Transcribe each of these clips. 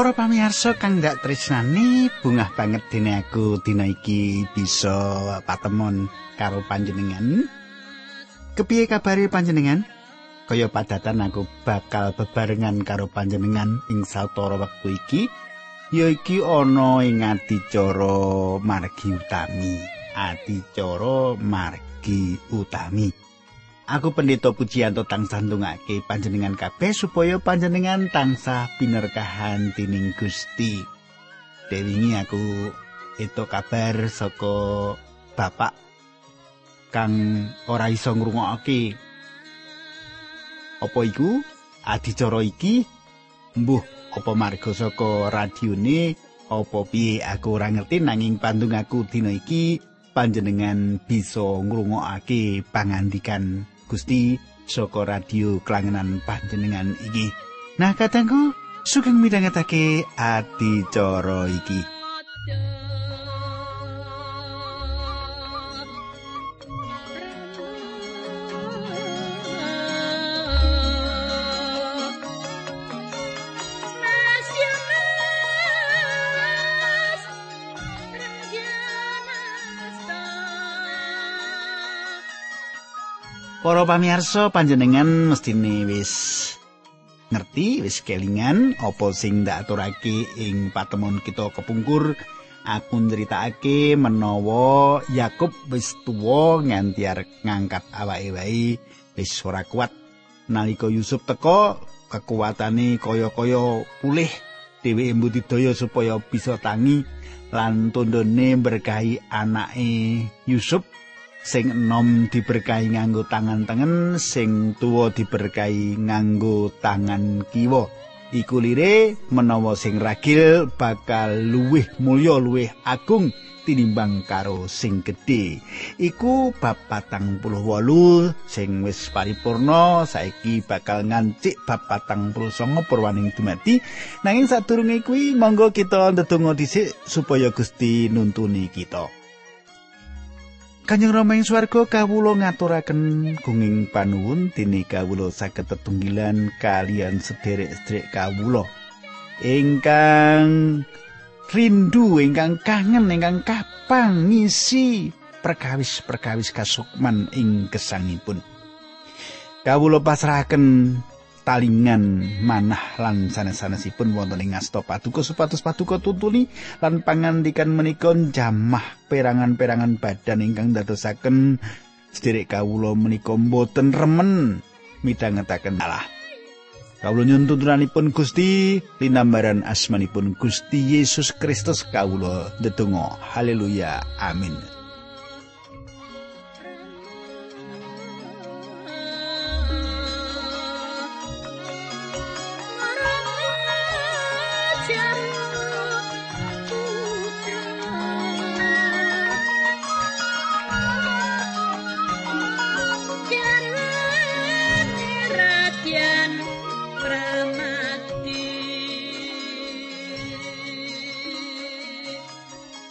Para pamirsa kang ndak tresnani, bungah banget dene aku dina iki bisa patemon karo panjenengan. Kepiye kabare panjenengan? Kaya padatan aku bakal bebarengan karo panjenengan ing sawetara wektu iki. Ya iki ana ing adicara margi utami. Adicara margi utami. Aku pendeta pujianto tansah ndongake panjenengan kabeh supaya panjenengan tansah pinerkahan tining Gusti. Dewingi aku itu kabar saka bapak kang ora iso ngrungokake. Apa iku? Adicara iki mbuh apa marga saka radione apa piye aku ora ngerti nanging pandung aku dina iki panjenengan bisa ngrungokake pangandikan Gusti saka radio kelangenan panjenengan iki. Nah, katangku sugeng midhangetake adicara iki. Para pamirsa panjenengan mestine wis ngerti wis kelingan apa sing ndak aturake ing patemon kita kepungkur aku nyritakake menawa Yakub wis tuwa nganti arep ngangkat awake wae wis ora kuat. Nalika Yusuf teka kekuatane kaya-kaya pulih dheweke mbudidaya supaya bisa tangi lan tondone berkahi anake Yusuf sing enom diberkahi nganggo tangan tengen sing tuwa diberkahi nganggo tangan kiwa. Iku lire menawa sing ragil bakal luwih mulya luwih agung tinimbang karo sing gedhe. Iku bab patang puluh wolu sing wis paripurna saiki bakal ngancik bab patang puluh songo purwaning dumati nanging sadurunge kuwi monggo kita ndedonga dhisik supaya Gusti nuntuni kita Kanjeng Rama ing swarga kawula ngaturaken gunging panuwun dene kawula saged tetunggilan kalian sederek-sederek kawula. Ingkang rindu ingkang kangen ingkang kapang ngisi perkawis-perkawis kasukman ing gesangipun. Kawula pasrahaken talingan manah lan sanes-sanesipun wonten ing asta paduka supados paduka tuntuni lan pangandikan menika jamah perangan-perangan badan ingkang dadosaken sederek kawula menika boten remen midhangetaken Allah. Kawula nyuwun tuntunanipun Gusti linambaran asmanipun Gusti Yesus Kristus kawula ndedonga. Haleluya. Amin.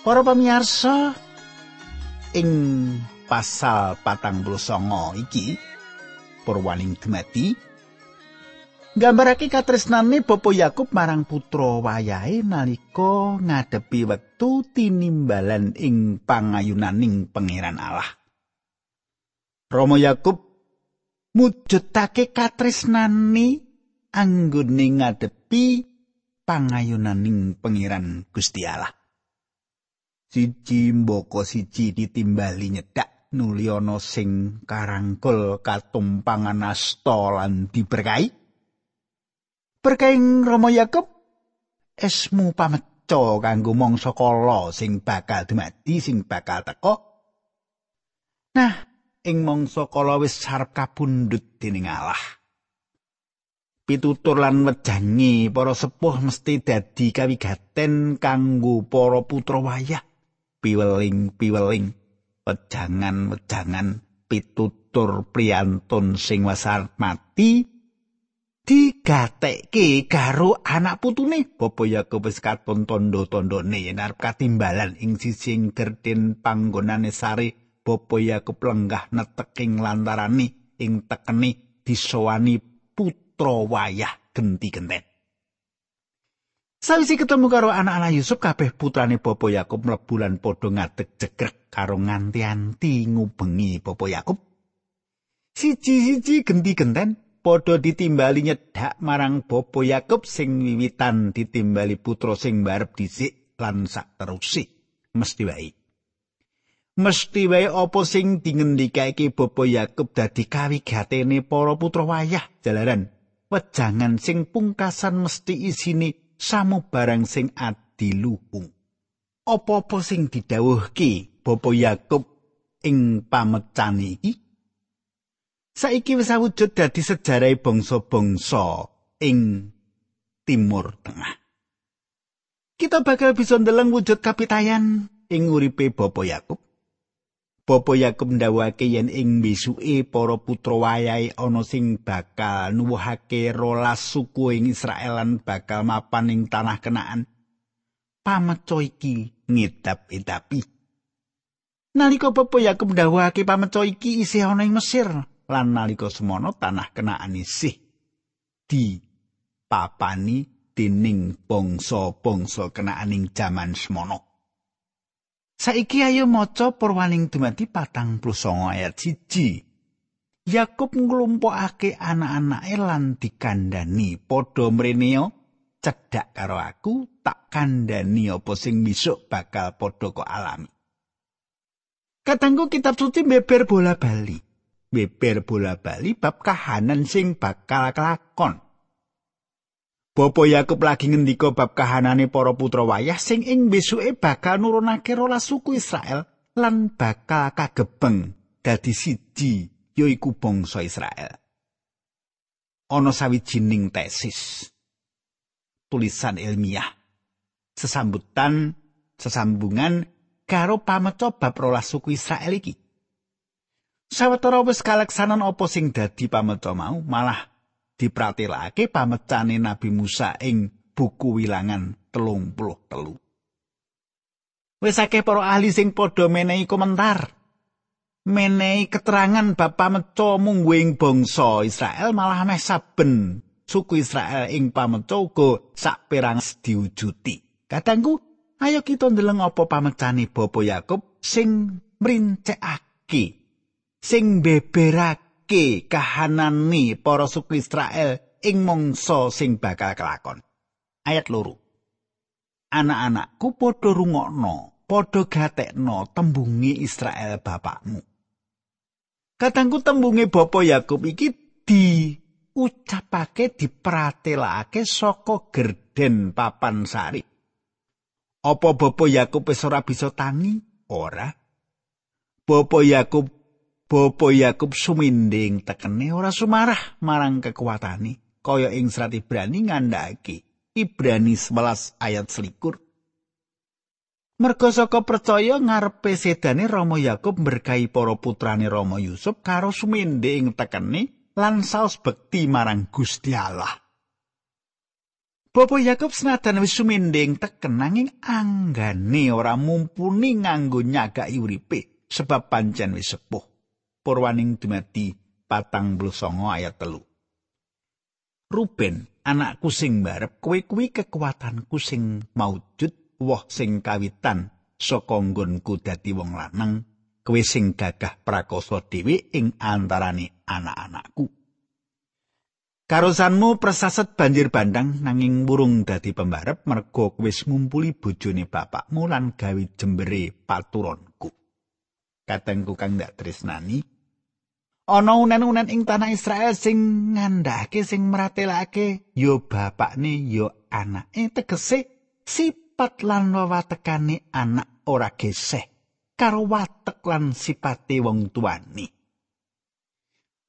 Para pamirsa ing pasal patang puluh songo iki purwaning dumati nggambarake katresnane Bapa Yakub marang putra wayahe nalika ngadepi wektu tinimbalan ing pangayunaning pangeran Allah. Rama Yakub mujudake katresnane anggone ngadepi pangayunaning pangeran Gusti Allah. Siji mboko siji ditimbali nyedak nuli ana sing karangkul katumpangan asta lan diberkahi. Berkaing Rama Yakub esmu pameca kanggo mangsa kala sing bakal dumadi sing bakal teka. Nah ing mangsa kala wis sarep kapundhut dening Allah. Pitutur lan wejangi para sepuh mesti dadi kawigaten kanggo para putra wayah piweling-piweling wejangan-wejangan pitutur priyantun sing wasar mati digatekke karo anak putune. Bapa Yakub wis katon tondo-tondone yen arep katimbalan ing sising gerden panggonane sare Bapa Yakub lenggah neteking lantarane ing tekeni disowani putra wayah genti-genten Sawise ketemu karo anak-anak Yusuf kabeh putrane Bapa Yakub mlebu lan padha ngadeg jegrek karo nganti-anti ngubengi Bapa Yakub. Siji-siji genti genten padha ditimbali nyedak marang Bapa Yakub sing wiwitan ditimbali putra sing barep dhisik lan sak terusih mesti wae. Mesti wae apa sing dingendikake Bapa Yakub dadi kawigatene para putra wayah jalaran wejangan sing pungkasan mesti isine samu barang sing adiluhung. Apa-apa sing didhawuhke Bapa Yakub ing pamecan iki saiki wis awujud dadi sejarah bangsa-bangsa ing Timur Tengah. Kita bakal bisa ndeleng wujud kapitayan ing uripe Bapa Yakub. Bapa Yakub ndawake yen ing besuke para putra wayahe ana sing bakal nuwuhake rolas suku ing Israel lan bakal mapan ing tanah Kenaan. Pameco iki ngidap-idapi. Nalika Bapa Yakub ndawake pameco iki isih ana ing Mesir lan nalika semono tanah Kenaan isih di papani dening bangsa-bangsa Kenaan ing jaman semono. Saiki ayo maca perwaning dumadi patang plus ayat siji. Yakub nglumpukake anak-anake lan dikandani padha mreneo cedhak karo aku tak kandani apa sing besok bakal padha kok alami. Katanggu kitab suci beber bola bali. Beber bola bali bab kahanan sing bakal kelakon. Bapa Yakub lagi ngendika bab kahanane para putra wayah sing ing besuke bakal nurunake rolas suku Israel lan bakal kagebeng dadi siji yaiku bangsa Israel. Ana sawijining tesis tulisan ilmiah sesambutan sesambungan karo pameco bab rolas suku Israel iki. Sawetara wis kaleksanan apa sing dadi pameco mau malah dipratelake pamecane Nabi Musa ing buku wilangan telung puluh telu. Wis akeh para ahli sing padha menehi komentar. Menehi keterangan bab pameco mungguing bangsa Israel malah meh saben suku Israel ing pameco uga sak perang diwujudi. Kadangku, ayo kita ndeleng apa pamecane Bapa Yakub sing mrincekake sing beberake ngrungokake kahanane para suku Israel ing mangsa sing bakal kelakon. Ayat loro. Anak-anakku padha rungokno, padha gatekno tembunge Israel bapakmu. Katangku tembunge bapa Yakub iki diucapake dipratelake saka gerden papan sari. Apa bapa Yakub wis ora bisa tangi? Ora. Bapa Yakub Bapa Yakub suminding tekene ora sumarah marang kekuatane kaya ing serat Ibrani ngandhake Ibrani 11 ayat selikur. Merga saka percaya ngarepe sedane Rama Yakub berkahi para putrane Rama Yusuf karo suminding tekene lan saos bekti marang Gusti Allah. Bapa Yakub senajan wis suminding teken nanging anggane ora mumpuni nganggo nyagaki uripe sebab pancen wis sepuh. Purwaning dumadi patang songo ayat telu. Ruben, anakku sing barep, kowe kuwi kekuatanku sing maujud, woh sing kawitan, saka nggonku dadi wong lanang, kowe sing gagah prakoso dhewe ing antarane anak-anakku. Karosanmu persaset banjir bandang nanging burung dadi pembarep mergo kowe ngumpuli bojone bapakmu lan gawe jembere paturonku. Katengku kang ndak tresnani, ana unen-unen ing tanah Israel sing ngandhake sing meratelake ya bapakne ya anake. Tegese sipat lan wewatekane anak ora geseh karo watek lan sipate wong tuane.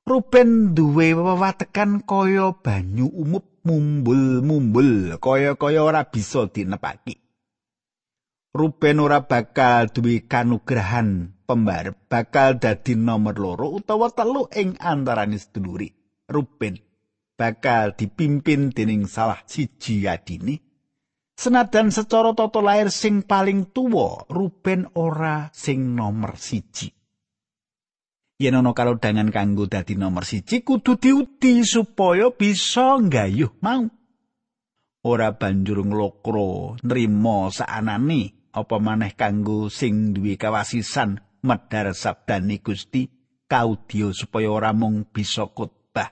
Ruben duwe wewatekan kaya banyu umup mumbul-mumbul kaya-kaya ora bisa dinepaki. Ruben ora bakal duwe kanugrahan pembarep bakal dadi nomor loro utawa telu ing antarane seduluri. Ruben bakal dipimpin dening salah siji adine. Senadan secara tata lahir sing paling tuwa, Ruben ora sing nomor siji. Yen ana kalodhangan kanggo dadi nomor siji kudu diudi supaya bisa nggayuh mau. ora banjur nglokro nrimo saanane apa maneh kanggo sing duwe kawasisan medhar sabdane Gusti kaudio supaya ora mung bisa khotbah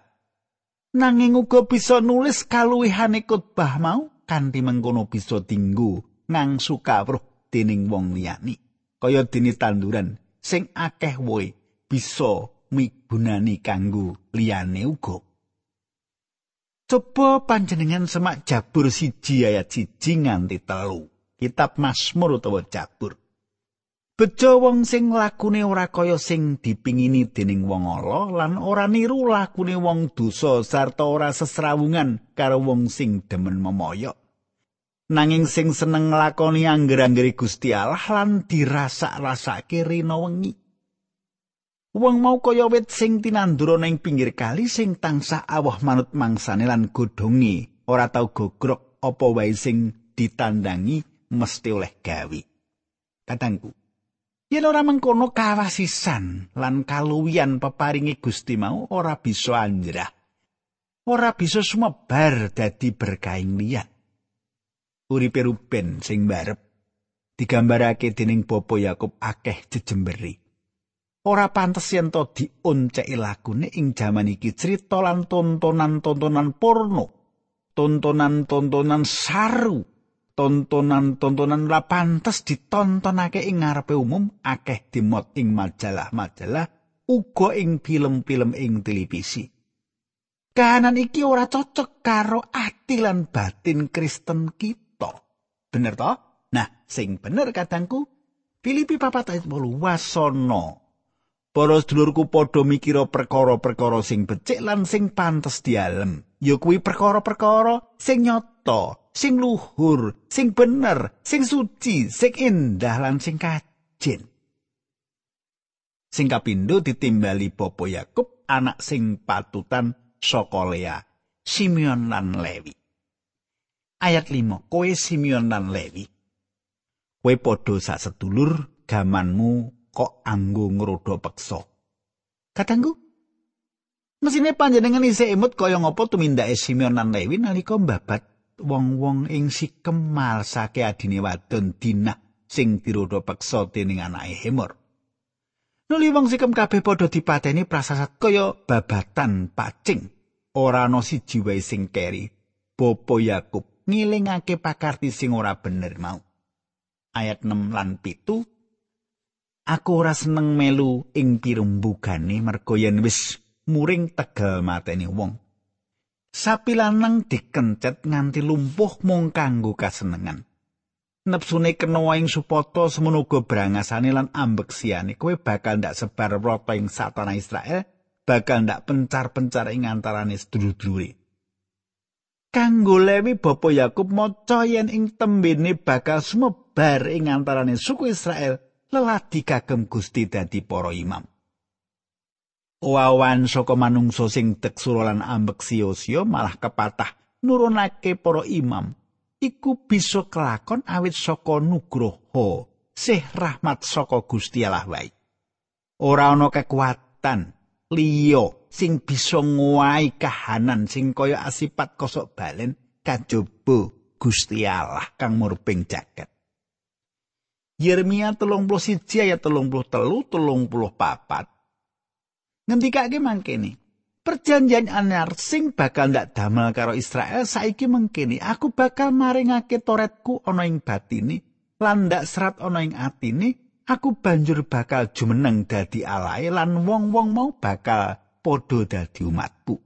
nanging uga bisa nulis kaluwihane khotbah mau kanthi mengkono bisa dinggo ngangsu kawruh dening wong liyane kaya dene tanduran sing akeh woe bisa migunani kanggo liyane uga Coba panjenengan semak Jabur siji ayat siji nganti telu. Kitab Mazmur utawa Jabur. Bejo wong sing lakune ora kaya sing dipingini dening wong ala lan ora niru lakune wong dosa sarta ora sesrawungan karo wong sing demen memoyok. Nanging sing seneng nglakoni angger-anggere Gusti Allah lan dirasak-rasake rina wengi. Wong mau kaya wit sing tinandura ning pinggir kali sing tansah awah manut mangsane lan godhonge ora tau gogrok apa wae sing ditandangi mesti oleh gawi. Katangku. Yen ora mengkono kawasisan lan kaluwian peparingi Gusti mau ora bisa anjrah. Ora bisa sumebar dadi berkaing liyan. Uripe Ruben sing barep digambarake dening Bapa Yakub akeh jejemberi. ora pantes yen to dionceki lagune ing jaman iki crita lan tontonan-tontonan porno tontonan-tontonan saru tontonan-tontonan la pantes ditontonake ing ngarepe umum akeh dimot ing majalah-majalah uga ing film-film ing televisi. Kahanan iki ora cocok karo ati lan batin Kristen kita. Bener to? Nah sing bener kadangku Filipi papat ayat 8 wasono Para sedulurku padha mikira perkara-perkara sing becik lan sing pantes dialem. Ya kuwi perkara-perkara sing nyata, sing luhur, sing bener, sing suci, sing indah lan sing kajen. Sing kapindho ditimbali Bapa Yakub, anak sing patutan saka Lea, Simeon lan Lewi. Ayat 5, kowe Simeon lan Lewi. Kowe padha sedulur gamanmu kok anggo ngrodo peksa. Katanggu, mesine panjenengan isih emut kaya ngapa tumindake Simeon lan Lewi nalika mbabat wong-wong ing sikem malsake adine wadon Dinah sing dirodo peksa dening anake Hemor. Nuli wong sikem kabeh padha dipateni prasasat kaya babatan pacing. Ora ana siji wae sing keri. Bapa Yakub ngilingake pakarti sing ora bener mau. Ayat 6 lan 7 aku ora seneng melu ing pirumbugane mergo yen wis muring tegal mateni wong. Sapi lanang dikencet nganti lumpuh mung kanggo kasenengan. Nepsune kena ing supoto semono uga brangasane lan ambeksiane kowe bakal ndak sebar rata ing satana Israel, bakal ndak pencar-pencar ing antarane sedulur-dulure. Kanggo Lewi Bapa Yakub maca yen ing tembene bakal sumebar ing antarane suku Israel leladi kagem Gusti dadi para imam. Wawan saka manungsa sing teksura lan ambek sia malah kepatah nurunake para imam. Iku bisa kelakon awit saka nugroho, sih rahmat saka Gusti Allah wae. Ora ana kekuatan liya sing bisa nguwai kahanan sing kaya asipat kosok balen kajaba Gusti Allah kang murbing jagat. Yeremia telung puluh siji ayat telung puluh telu telung puluh papat. Ngendikake mangkene. Perjanjian anyar sing bakal ndak damel karo Israel saiki mengkini aku bakal maringake toretku ana ing batini lan ndak serat ana ing atini aku banjur bakal jumeneng dadi alae lan wong-wong mau bakal padha dadi umatku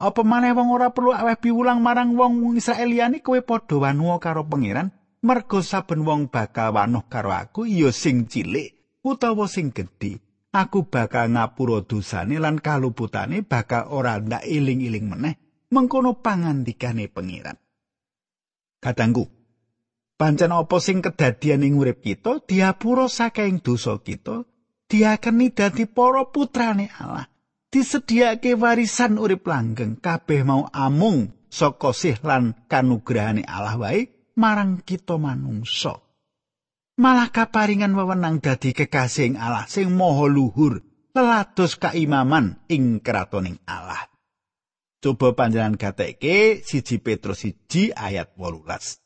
apa maneh wong ora perlu aweh piwulang marang wong Israel liyane kowe padha wanuwa karo pangeran merga saben wong bakal wanuh karo aku ya sing cilik utawa sing gedhe aku bakal ngapura dosane lan kaluputane bakal ora ndak iling-iling meneh. Mengkono pangandikane pengiran katanggu pancen apa sing kedadian ing urip kita diapura saking dosa kita diakeni dadi para putrane Allah. Disediake warisan urip langgeng kabeh mau amung saka sih lan kanugrahane Allah wae marang kita manungsa. Malah kaparingan wewenang dadi kekasih Allah sing maha luhur, lelados kaimaman ing kratoning Allah. Coba panjenengan gateke siji Petrus siji ayat 18.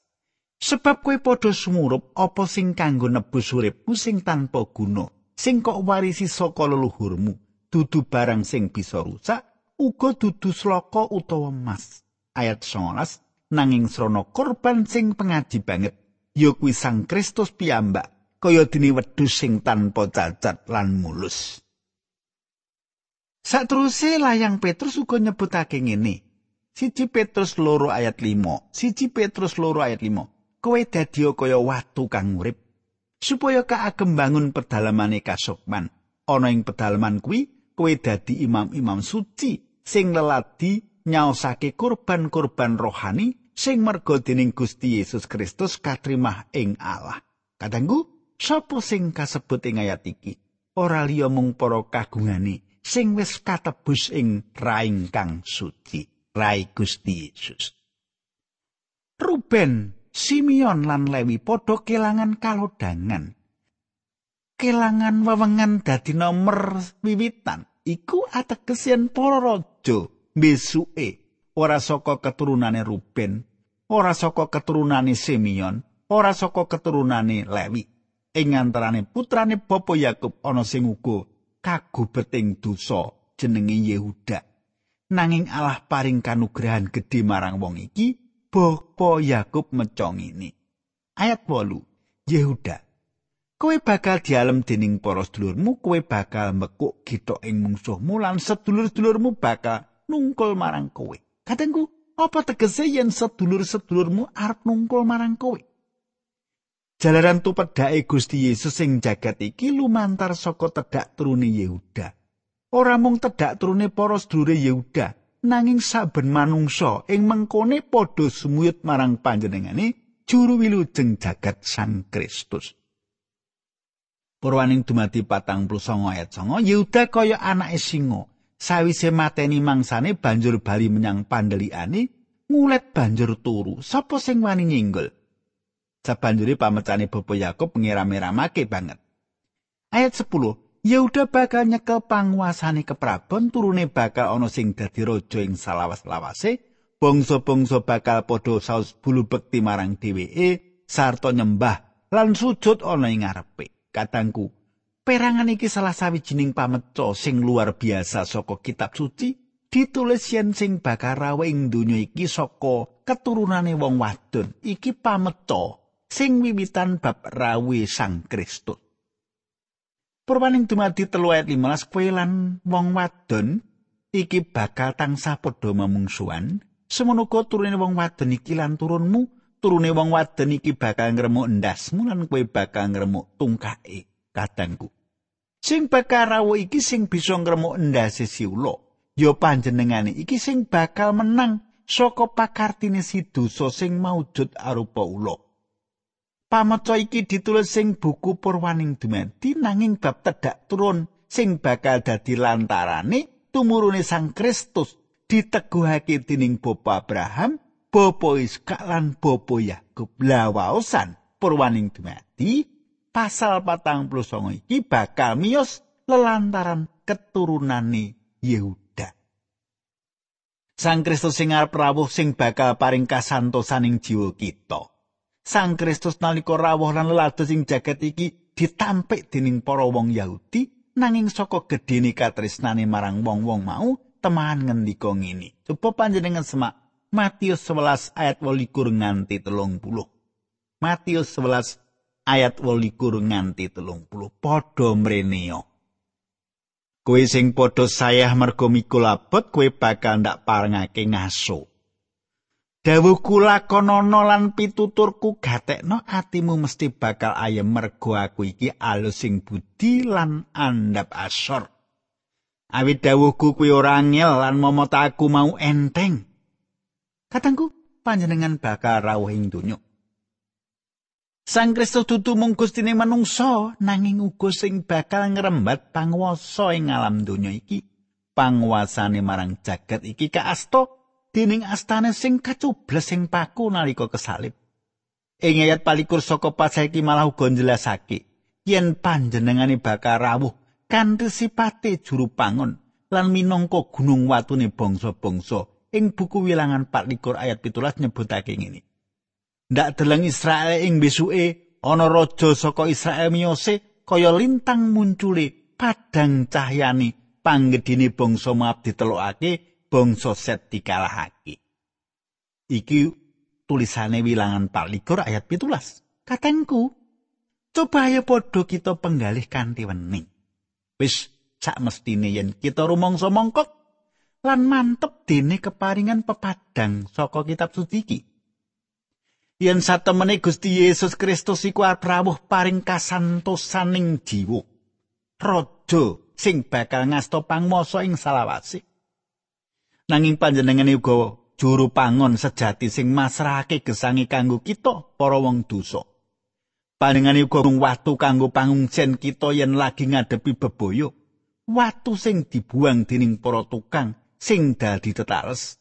Sebab kowe padha sumurup apa sing kanggo nebus uripmu sing tanpa guna, sing kok warisi saka leluhurmu, dudu barang sing bisa rusak, uga dudu sloka utawa emas. Ayat 19 nanging srana korban sing pengaji banget, ya kuwi Sang Kristus piyambak, kaya dene wedhus sing tanpa cacat lan mulus. Satruse layang Petrus uga nyebutake ngene. Siji Petrus loro ayat 5. Siji Petrus loro ayat 5. Kowe dadi kaya watu kang urip supaya kaagem bangun pedalamane kasukman. Ana ing pedalaman kuwi kowe dadi imam-imam suci sing leladi nyaosake kurban-kurban rohani sing merga dening Gusti Yesus Kristus katrimah ing Allah. Kadangku, sapa sing kasebut ing ayat iki? Ora liya mung para kagungane sing wis katebus ing raing kang suci, rai Gusti Yesus. Ruben, Simeon lan Lewi padha kelangan kalodangan. Kelangan wewengan dadi nomor wiwitan iku ateges yen para raja besuke ora saka keturunane Ruben, ora saka keturunane Simeon, ora saka keturunane Lewi. Ing antarane putrane Bapa Yakub ana sing uga kagubeting dosa jenenge Yehuda. Nanging Allah paring kanugrahan gedhe marang wong iki, Bapa Yakub meca ngene. Ayat 8. Yehuda. Kowe bakal dialem dening para sedulurmu, kowe bakal mekuk gitok ing mungsuhmu lan sedulur-sedulurmu bakal nungkul marang kowe. Katengku, apa tegese yen sedulur-sedulurmu arep nungkul marang kowe? Jalaran tupedhake Gusti Yesus sing jagat iki lumantar saka tedhak turune Yehuda. Ora mung tedhak turune para sedulure Yehuda, nanging saben manungsa ing mengkone padha sumuyut marang panjenengane juru wilujeng jagat Sang Kristus. Purwaning dumadi patang puluh songo ayat songo, Yehuda kaya anake singa. Sawise mateni mangsane banjur bali menyang pandeliane, ngulet banjur turu. Sapa sing wani nyenggol? Sabanjure pamecane Bapa Yakub ngiram-iramake banget. Ayat 10. Yehuda bakal nyekel panguasane keprabon turune bakal ana sing dadi raja ing salawas-lawase bangsa-bangsa bakal padha saus bulu bekti marang dheweke sarta nyembah lan sujud ana ing ngarepe katangku perangan iki salah sawijining pameca sing luar biasa saka kitab suci ditulis yen sing bakal rawe ing donya iki saka keturunane wong wadon iki pameca sing wiwitan bab rawe Sang Kristus. Purwaning dumadi telu ayat 15 kowe lan wong wadon iki bakal tansah padha memungsuan. Semono turune wong wadon iki lan turunmu, turune wong wadon iki bakal ngremuk endasmu lan kowe bakal ngremuk tungkake kadangku. Sing bakal rawuh iki sing bisa ngremuk endase siula, ya panjenengane iki sing bakal menang saka pakartine si dosa sing maujud arupa ula. Pamaca iki ditulis sing buku Purwaning Dumadi nanging bab tedhak turun sing bakal dadi lantarane tumurune Sang Kristus diteguhake dening Bapa Abraham, Bapa Iskak lan Bapa Yakub. Lah waosan Purwaning Dumadi pasal patang puluh songo iki bakal miyos lelantaran keturunane Yehuda. Sang Kristus sing arep rawuh sing bakal paring kasantosaning jiwa kita. Sang Kristus nalika rawuh lan lelados ing jagat iki ditampik dening para wong Yahudi nanging saka gedene katresnane marang wong-wong mau teman ngendika ngene. Coba panjenengan semak Matius 11 ayat 28 nganti 30. Matius 11 ayat 28 nganti 30 padha mreneo. Kowe sing padha sayah mergo mikul abot kowe bakal ndak parengake ngaso. Dawuhku lakonana lan pituturku gatekno atimu mesti bakal ayem mergo aku iki alus sing budi lan andhap asor. Awit dawuhku kuwi ora angel lan momot aku mau enteng. Katangku panjenengan bakal rawuh ing donya. Sang Kristus dudu mung gustine manungsa nanging uga sing bakal ngrembat panguwasa ing alam donya iki. Panguasane marang jagat iki kaasta dening astane sing kacubles sing paku nalika kesalib. Ing ayat palikur saka pasal iki malah uga njelasake yen panjenengane bakal rawuh kanthi sipate juru pangon lan minangka gunung watune bangsa-bangsa ing buku wilangan 24 ayat 17 nyebutake ngene. Ndak deleng Israel ing besuke ana raja saka Israel miyose kaya lintang muncule padang cahyani panggedine bangsa Moab ditelokake bangsa Set dikalahake. Iki tulisane wilangan 24 ayat 17. Katengku, coba ayo padha kita penggalih kanthi wening. Wis sak mestine yen kita rumangsa mongkok lan mantep dene keparingan pepadang saka kitab suci iki. Yen satemene Gusti Yesus Kristus iku rawuh paring kasantosaning jiwa. Raja sing bakal ngasta pangmasa ing salawase. Nanging panjenengane uga juru pangon sejati sing masrahake gesangi kanggo kita para wong dosa. Panjenengane uga watu kanggo pangungsen kita yen lagi ngadepi bebaya. Watu sing dibuang dening para tukang sing dadi tetales.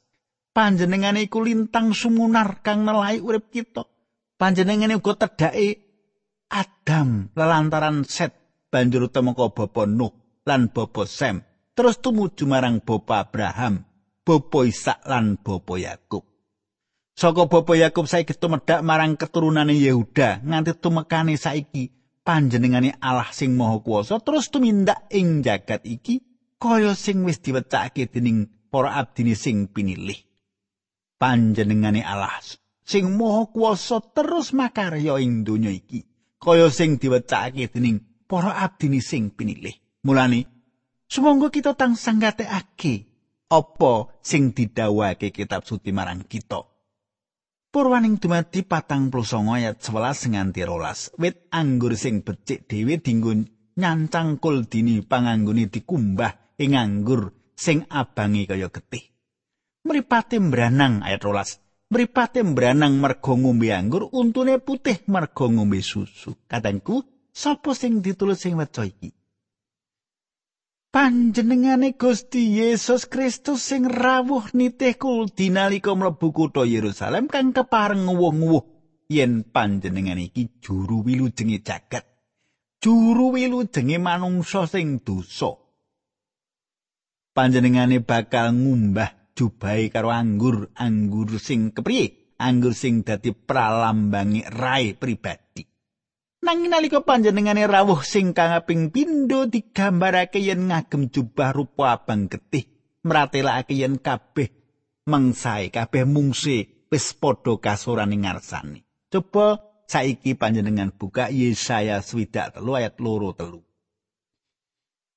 Panjenengane iku lintang sumunar kang nelahi urip kita. Panjenengane uga tedhake Adam lelantaran Set banjur temeka bapa Nuh lan bapa Sem. Terus tumuju marang bapa Abraham, bapa Ishak lan bapa Yakub. Saka bapa Yakub saiki tumedhak marang keturunane Yehuda nganti tumekane saiki panjenengane Allah sing Maha Kuwasa terus tumindak ing jagat iki kaya sing wis diwecake dening para abdine sing pinilih. Panjenengane Allah sing maha kuwasa terus makarya ing donya iki, kaya sing diwecake dening para abdine sing pinilih. Mulane sumangga kita tansah ngatekake apa sing didhawuhake kitab suci marang kita. Purwaning dumadi patang puluh ayat 11 nganti rolas. Wit anggur sing becik dhewe dinggo nyancang kul dini panganggone dikumbah ing anggur sing abangi kaya getih. Mripate mbranang ayat 12. Mripate mbranang merga ngombe anggur, untune putih merga ngombe susu. Katengku, sapa sing ditulis sing waca iki? Panjenengane Gusti Yesus Kristus sing rawuh nitih kul dinalika mlebu kutha Yerusalem kang kepareng nguwuh-nguwuh yen panjenengan iki juru wilujenge jagat. Juru wilujenge manungsa sing dosa. panjenengane bakal ngumbah jubahe karo anggur anggur sing kepriye? Anggur sing dadi pralambangi rai pribadi. Nanging nalika panjenengane rawuh sing kangaping pindho digambarake yen ngagem jubah rupa abang getih mratelake yen kabeh mengsae kabeh mungsi wis padha kasoran ing ngarsane. Coba saiki panjenengan buka Yesaya 23 ayat loro telu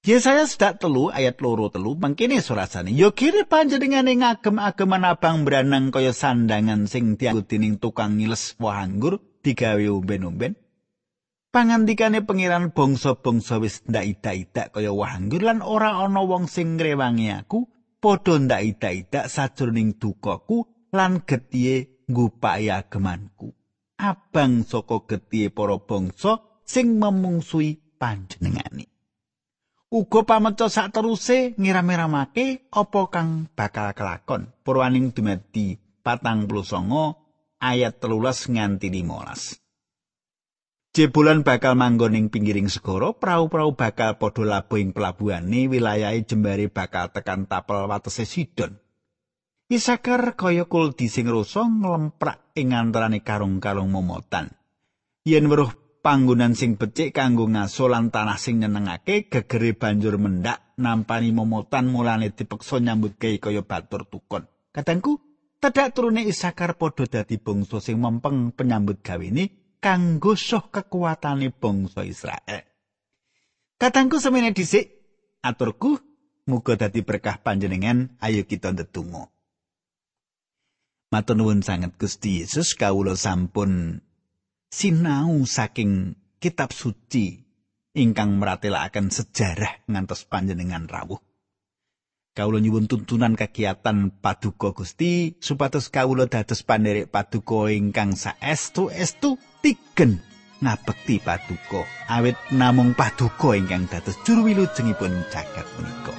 Yesaya sedak telu ayat loro telu mangkene surasane yo kire panjenengane ngagem-ageman abang beranang kaya sandangan sing dianggo dening tukang ngiles woh anggur digawe umben-umben. Pangandikane pangeran bangsa-bangsa wis ndak ida-ida kaya woh lan ora ana wong sing ngrewangi aku padha ndak ida-ida sajroning dukaku lan getihe ngupaya agemanku. Abang saka getihe para bangsa sing memungsuhi panjenengane uga pameca sak teruse ngiram-iramake apa kang bakal kelakon? Purwaning dumadi patang puluh songo ayat telulas nganti limolas. Jebolan bakal manggon ing pinggiring segara prau-prau bakal padha labuh ing pelabuhane wilayahe jembare bakal tekan tapel watese sidon. Isakar kaya kuldi sing rasa nglemprak ing antarané karung-karung momotan. Yen weruh panggonan sing becik kanggo ngaso lan tanah sing nyenengake gegere banjur mendak nampani momotan mulane dipeksa nyambut gawe kaya batur tukon katengku tedak turune Isakar padha dadi bangsa sing mempeng penyambut gawe ini kanggo soh kekuatane bangsa Israel. Katengku semene dhisik aturku muga dadi berkah panjenengan. Ayo kita ndedonga. Matur nuwun sanget Gusti Yesus kawula sampun sinau saking kitab suci ingkang meratelaken sejarah ngantos panjenengan rawuh. Kawula nyuwun tuntunan kegiatan paduka Gusti supados kawula dados panderek paduka ingkang saestu estu tigen ngabekti paduka awit namung paduka ingkang dados juru wilujengipun jagat menika.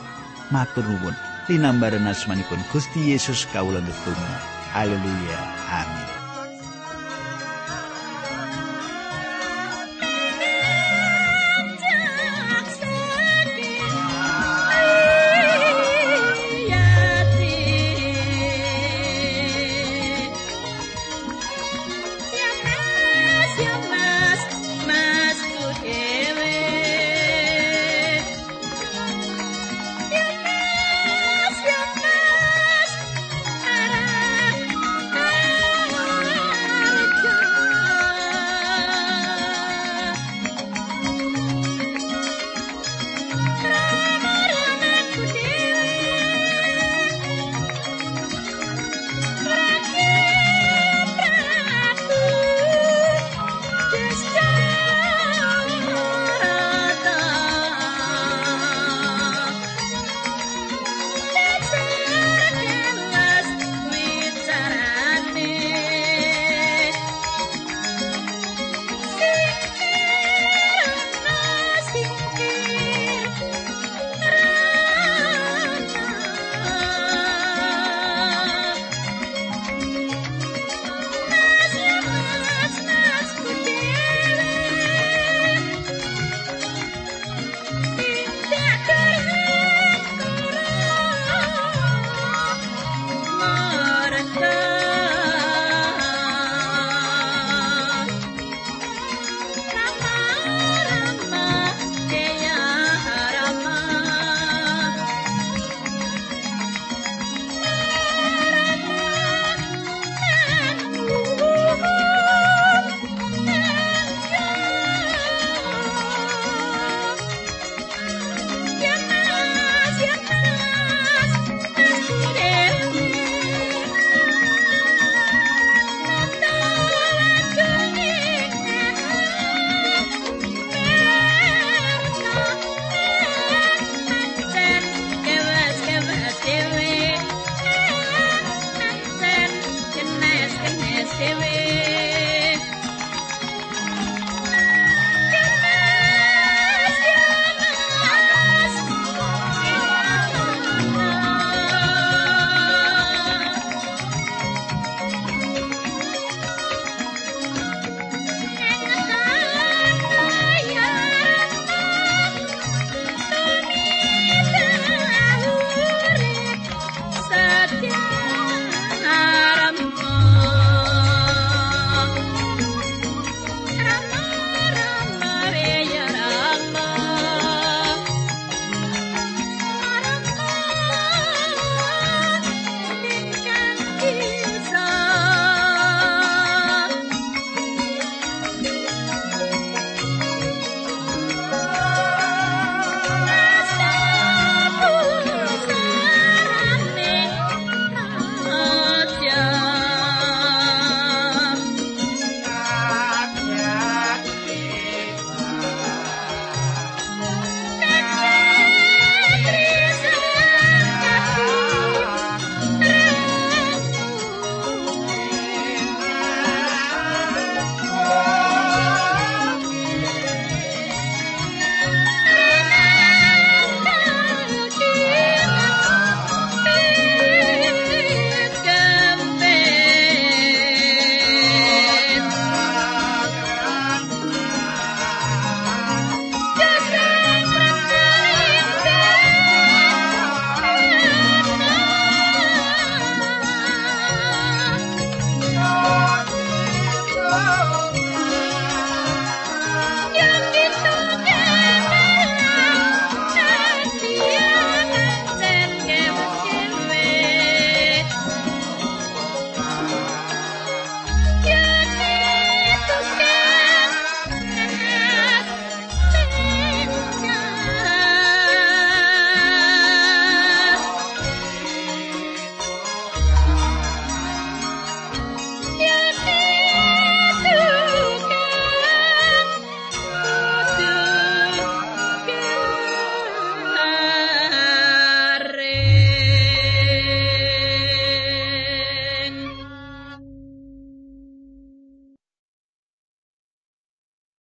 Matur nuwun linambaran asmanipun Gusti Yesus kawula ndedonga. Haleluya. Amin.